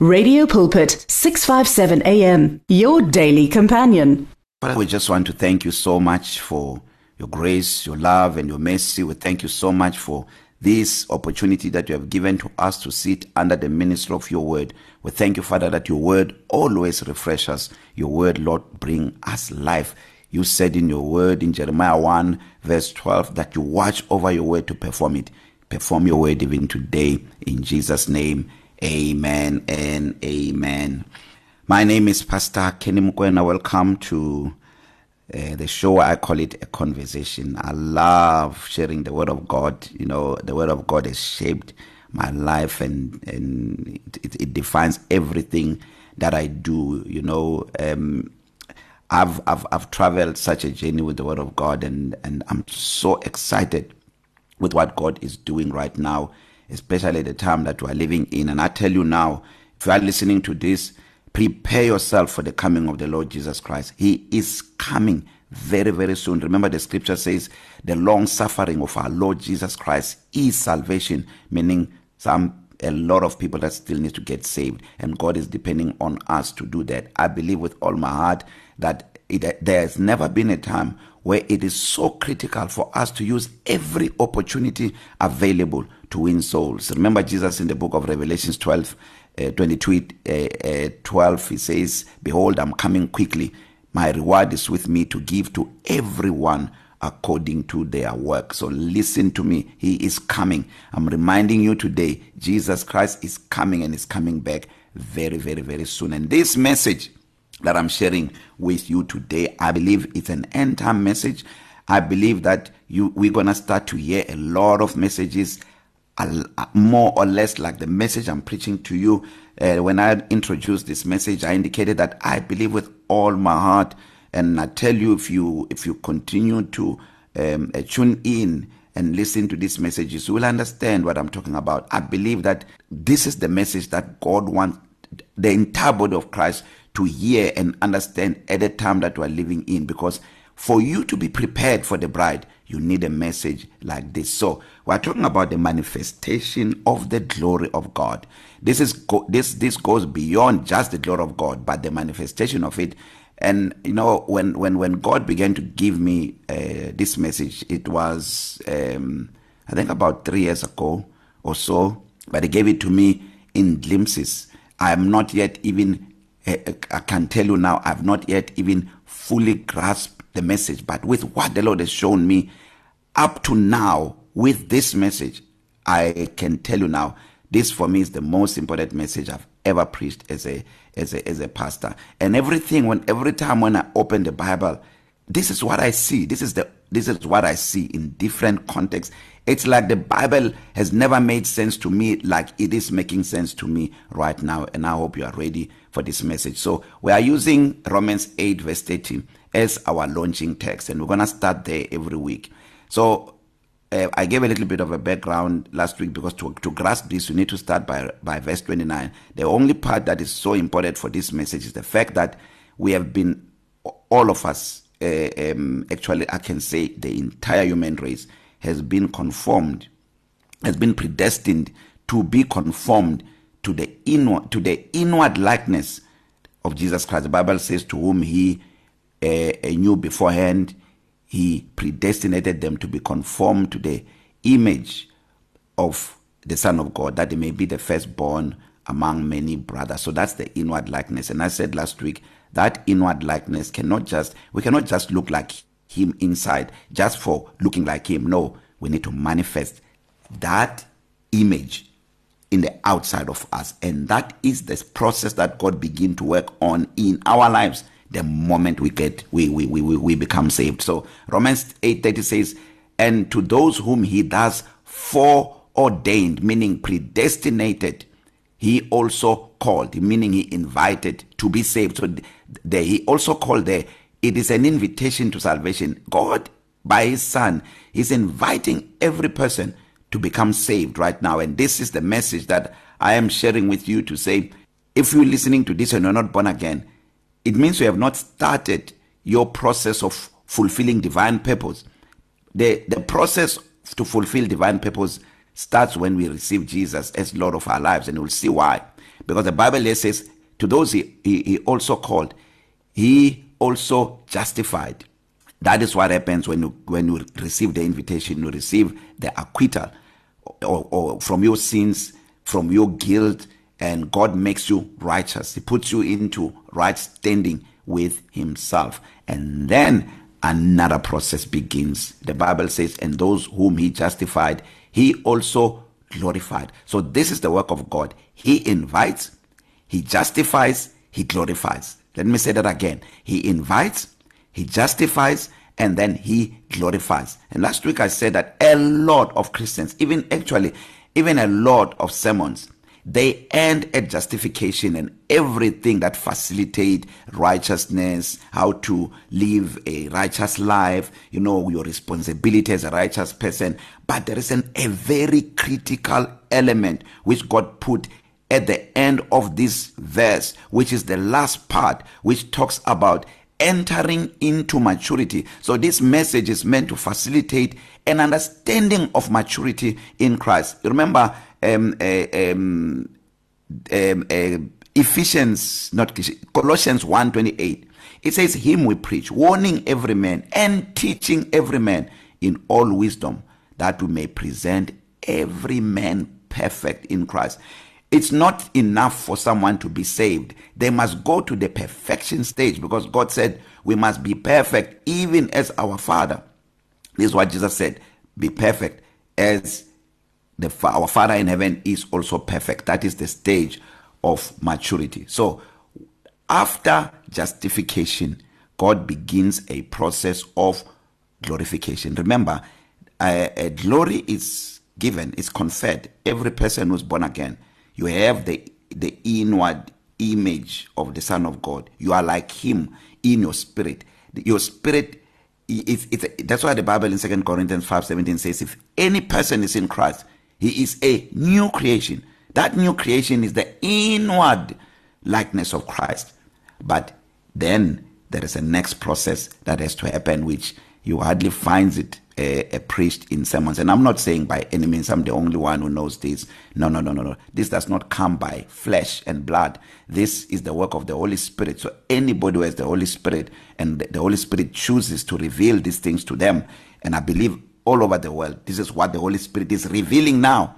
Radio Pulpit 657 AM your daily companion. Father, we just want to thank you so much for your grace, your love and your mercy. We thank you so much for this opportunity that you have given to us to sit under the ministry of your word. We thank you, Father, that your word always refreshes us. Your word, Lord, bring us life. You said in your word in Jeremiah 1 verse 12 that you watch over your word to perform it. Perform your word even today in Jesus name. Amen and amen. My name is Pastor Kenny Mkwena. Welcome to uh, the show I call it a conversation. I love sharing the word of God. You know, the word of God has shaped my life and and it, it defines everything that I do. You know, um I've I've I've traveled such a journey with the word of God and and I'm so excited with what God is doing right now especially the time that we are living in. And I tell you now if you are listening to this prepare yourself for the coming of the Lord Jesus Christ. He is coming very very soon. Remember the scripture says the long suffering of our Lord Jesus Christ is salvation meaning some a lot of people that still need to get saved. And God is depending on us to do that. I believe with all my heart that it, there has never been a time where it is so critical for us to use every opportunity available to win souls. Remember Jesus in the book of Revelations 12 uh, 22 uh, uh, 12 he says behold I'm coming quickly. My reward is with me to give to everyone according to their work. So listen to me. He is coming. I'm reminding you today Jesus Christ is coming and is coming back very very very soon. And this message that I'm sharing with you today I believe it's an end time message. I believe that you we're going to start to hear a lot of messages more or less like the message I'm preaching to you. Uh, when I introduced this message I indicated that I believe with all my heart. And I tell you if you if you continue to um, uh, tune in and listen to these messages you will understand what I'm talking about. I believe that this is the message that God wants the entire body of Christ to hear and understand at the time that we are living in. Because for you to be prepared for the bride you need a message like this. So we're talking about the manifestation of the glory of God. This is go this this goes beyond just the glory of God but the manifestation of it. And you know when when when God began to give me uh, this message it was um i think about 3 years ago or so but he gave it to me in glimpses. I am not yet even uh, i can tell you now i've not yet even fully grasped the message but with what the Lord has shown me up to now with this message I can tell you now this for me is the most important message I've ever preached as a as a as a pastor. And everything when every time when I open the Bible this is what I see. This is the this is what I see in different contexts. It's like the Bible has never made sense to me like it is making sense to me right now and I hope you are ready for this message. So we are using Romans 8 verse 30 as our launching text and we're going to start there every week. So uh, I gave a little bit of a background last week because to to grasp this you need to start by by verse 29 the only part that is so important for this message is the fact that we have been all of us uh, um actually I can say the entire human race has been conformed has been predestined to be conformed to the inward to the inward likeness of Jesus Christ. The bible says to whom he uh, knew beforehand he predestinated them to be conformed to the image of the son of God that they may be the firstborn among many brothers. So that's the inward likeness. And i said last week that inward likeness cannot just we cannot just look like him inside just for looking like him. No we need to manifest that image in the outside of us. And that is the process that God begin to work on in our lives the moment we get we we we we become saved. So Romans 8:30 says and to those whom he does foreordained meaning predestinated he also called meaning he invited to be saved. So there he also called there it is an invitation to salvation. God by his son is inviting every person to become saved right now. And this is the message that i am sharing with you to say if you're listening to this and you're not born again it means you have not started your process of fulfilling divine purpose. The the process to fulfill divine purpose starts when we receive Jesus as Lord of our lives. And we'll see why. Because the bible says to those he, he, he also called he also justified. That is what happens when you when you receive the invitation you receive the acquittal or, or from your sins from your guilt and God makes you righteous. He puts you into right standing with himself. And then another process begins. The bible says and those whom he justified he also glorified. So this is the work of God. He invites he justifies he glorifies. Let me say that again. He invites he justifies and then he glorifies. And last week i said that a lot of christians even actually even a lot of sermons they end at justification and everything that facilitate righteousness how to live a righteous life you know your responsibility as a righteous person. But there is an a very critical element which God put at the end of this verse which is the last part which talks about entering into maturity. So this message is meant to facilitate an understanding of maturity in Christ. You remember um, uh, um, um uh, Ephesians not Colossians 1:28 it says him we preach warning every man and teaching every man in all wisdom that we may present every man perfect in Christ. It's not enough for someone to be saved. They must go to the perfection stage because God said we must be perfect even as our father. This is what Jesus said be perfect as the our father in heaven is also perfect. That is the stage of maturity. So after justification God begins a process of glorification. Remember a, a glory is given is conferred. Every person who's born again you have the the inward image of the son of god. You are like him in your spirit. Your spirit it's it's that's why the bible in 2 corinthians 5:17 says if any person is in christ he is a new creation. That new creation is the inward likeness of christ. But then there is a next process that has to happen which you hardly finds it a, a priest in sermons. And I'm not saying by any means I'm the only one who knows this. No no no no no. This does not come by flesh and blood. This is the work of the Holy Spirit. So anybody who has the Holy Spirit and the Holy Spirit chooses to reveal these things to them. And I believe all over the world this is what the Holy Spirit is revealing now.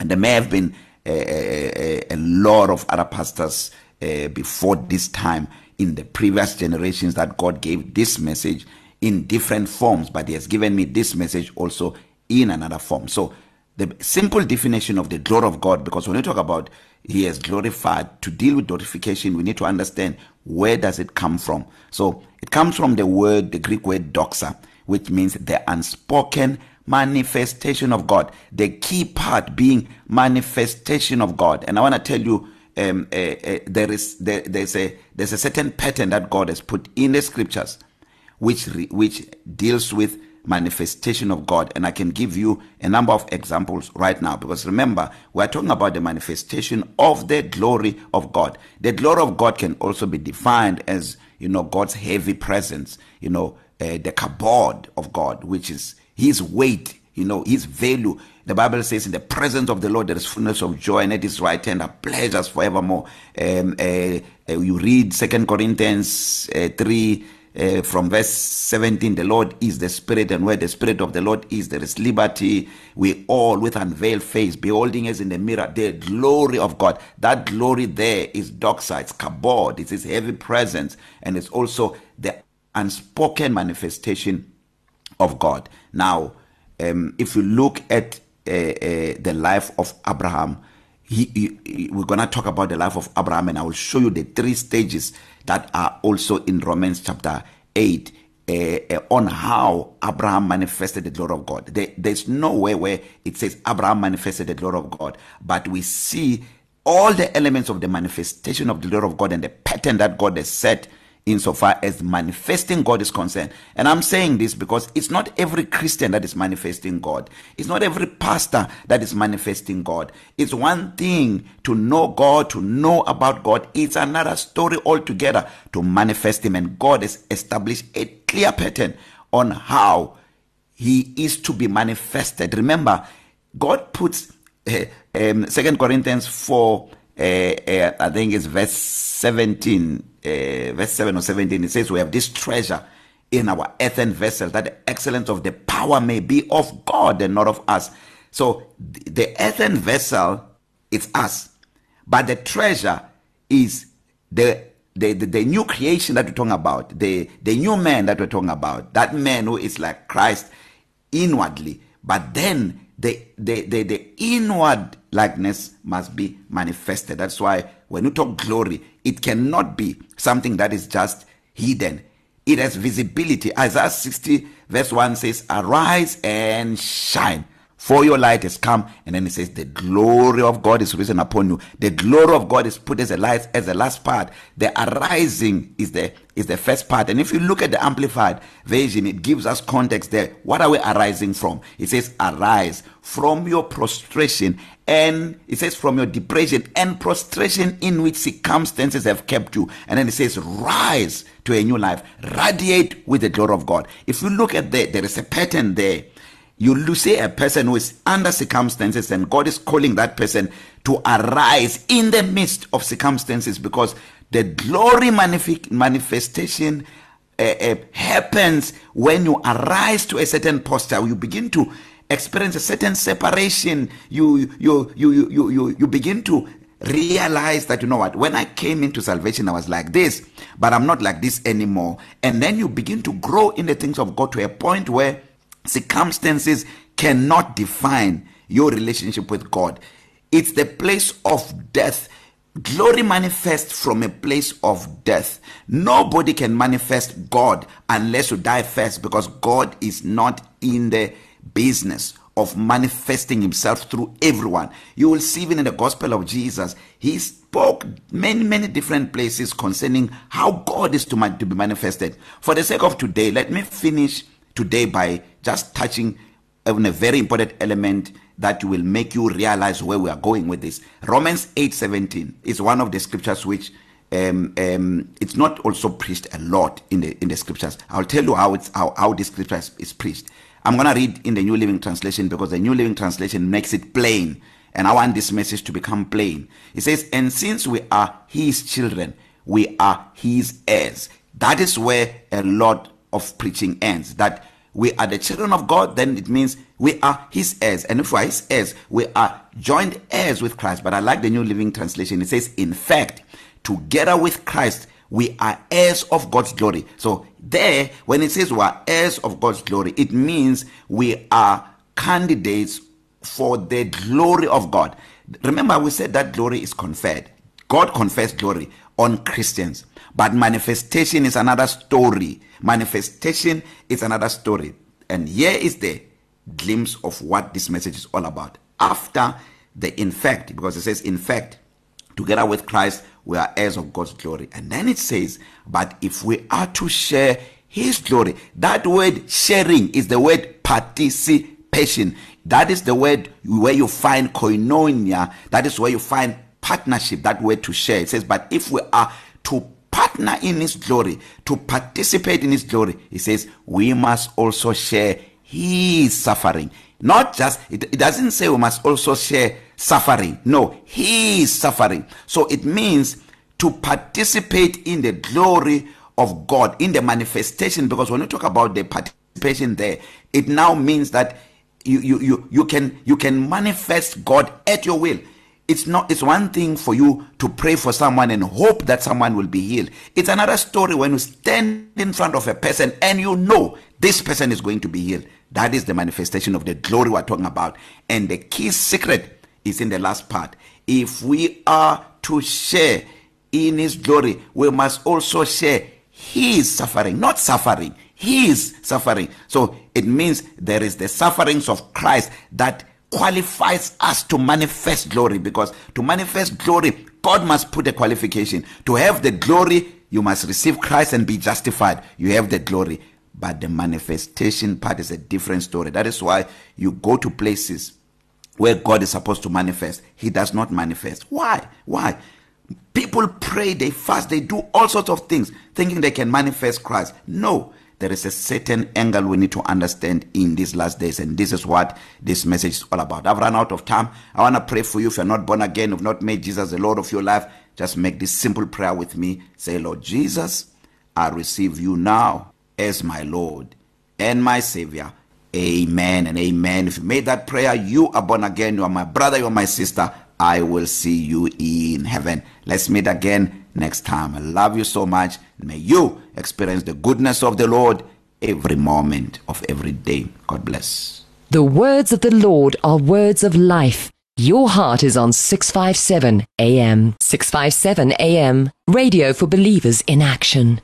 And there may have been a, a, a lot of other pastors uh, before this time in the previous generations that God gave this message. In different forms but he has given me this message also in another form. So the simple definition of the glory of God because when we talk about he has glorified to deal with glorification we need to understand where does it come from. So it comes from the word the Greek word doxa which means the unspoken manifestation of God. The key part being manifestation of God. And I want to tell you um uh, uh, there is there, there's a there's a certain pattern that God has put in the scriptures. Which re, which deals with manifestation of God. And I can give you a number of examples right now because remember we are talking about the manifestation of the glory of God. The glory of God can also be defined as you know God's heavy presence you know uh, the kabod of God which is his weight you know his value. The bible says in the presence of the lord there is fullness of joy and at his right hand are pleasures forevermore. Um uh, uh, you read 2 corinthians uh, 3 uh, from verse 17 the Lord is the spirit and where the spirit of the Lord is there is liberty. We all with unveiled face beholding as in the mirror the glory of God. That glory there is doxa it's kabod it's his heavy presence and it's also the unspoken manifestation of God. Now um if you look at uh, uh, the life of Abraham he, he, he we're going to talk about the life of Abraham and I will show you the three stages that are also in Romans chapter 8 uh, uh, on how Abraham manifested the glory of God. There, there's nowhere where it says Abraham manifested the glory of God, but we see all the elements of the manifestation of the glory of God and the pattern that God has set insofar as manifesting God is concerned. And I'm saying this because it's not every Christian that is manifesting God. It's not every pastor that is manifesting God. It's one thing to know God, to know about God. It's another story altogether to manifest him and God has established a clear pattern on how he is to be manifested. Remember, God puts uh, um 2 Corinthians 4 uh, I think it's verse 17 uh, verse 7 or 17 it says we have this treasure in our earthen vessel that the excellence of the power may be of God and not of us. So the earthen vessel it's us but the treasure is the the, the the new creation that we're talking about the the new man that we're talking about that man who is like Christ inwardly. But then the the the, the inward likeness must be manifested. That's why when you talk glory it cannot be something that is just hidden. It has visibility. Isaiah 60 verse 1 says arise and shine. For your light has come and then it says the glory of God is risen upon you. The glory of God is put as a light as the last part. The arising is the is the first part. And if you look at the amplified version it gives us context there. What are we arising from? It says arise from your prostration and it says from your depression and prostration in which circumstances have kept you. And then it says rise to a new life. Radiate with the glory of God. If you look at there there is a pattern there. You see a person who is under circumstances and God is calling that person to arise in the midst of circumstances because the glory manif manifestation uh, uh, happens when you arise to a certain posture. You begin to experience a certain separation. You you you you you you begin to realize that you know what when i came into salvation i was like this but i'm not like this anymore. And then you begin to grow in the things of god to a point where circumstances cannot define your relationship with God. It's the place of death. Glory manifests from a place of death. Nobody can manifest God unless you die first because God is not in the business of manifesting himself through everyone. You will see even in the gospel of Jesus he spoke many many different places concerning how God is to, to be manifested. For the sake of today let me finish today by just touching on a very important element that will make you realize where we are going with this. Romans 8:17 is one of the scriptures which um um it's not also preached a lot in the in the scriptures. I'll tell you how it's how how this scripture is, is preached. I'm going to read in the New Living Translation because the New Living Translation makes it plain and I want this message to become plain. It says and since we are his children, we are his heirs. That is where a lot of preaching ends that we are the children of God then it means we are his heirs. And if we are his heirs we are joined heirs with Christ. But I like the new living translation. It says in fact together with Christ we are heirs of God's glory. So there when it says we are heirs of God's glory it means we are candidates for the glory of God. Remember we said that glory is conferred. God confers glory on Christians. But manifestation is another story. Manifestation is another story. And here is the glimpse of what this message is all about. After the in fact because it says in fact together with Christ we are heirs of God's glory. And then it says but if we are to share his glory that word sharing is the word participation. That is the word where you find koinonia. That is where you find partnership that word to share. It says but if we are to partner in his glory to participate in his glory he says we must also share his suffering. Not just it, it doesn't say we must also share suffering. No his suffering. So it means to participate in the glory of God in the manifestation because when you talk about the participation there it now means that you you you you can you can manifest God at your will. It's not it's one thing for you to pray for someone and hope that someone will be healed. It's another story when you stand in front of a person and you know this person is going to be healed. That is the manifestation of the glory we're talking about. And the key secret is in the last part. If we are to share in his glory we must also share his suffering not suffering his suffering. So it means there is the sufferings of Christ that qualifies us to manifest glory because to manifest glory God must put a qualification. To have the glory you must receive Christ and be justified. You have the glory. But the manifestation part is a different story. That is why you go to places where God is supposed to manifest. He does not manifest. Why? Why? People pray they fast they do all sorts of things thinking they can manifest Christ. No. There is a certain angle we need to understand in these last days and this is what this message is all about. I've run out of time. I want to pray for you. If you're not born again you've not made jesus the lord of your life just make this simple prayer with me. Say lord jesus i receive you now as my lord and my savior. Amen and amen. If you made that prayer you are born again. You are my brother you are my sister. I will see you in heaven. Let's meet again next time i love you so much may you experience the goodness of the lord every moment of every day god bless The words of the Lord are words of life. Your heart is on 657 AM. 657 AM. Radio for believers in action.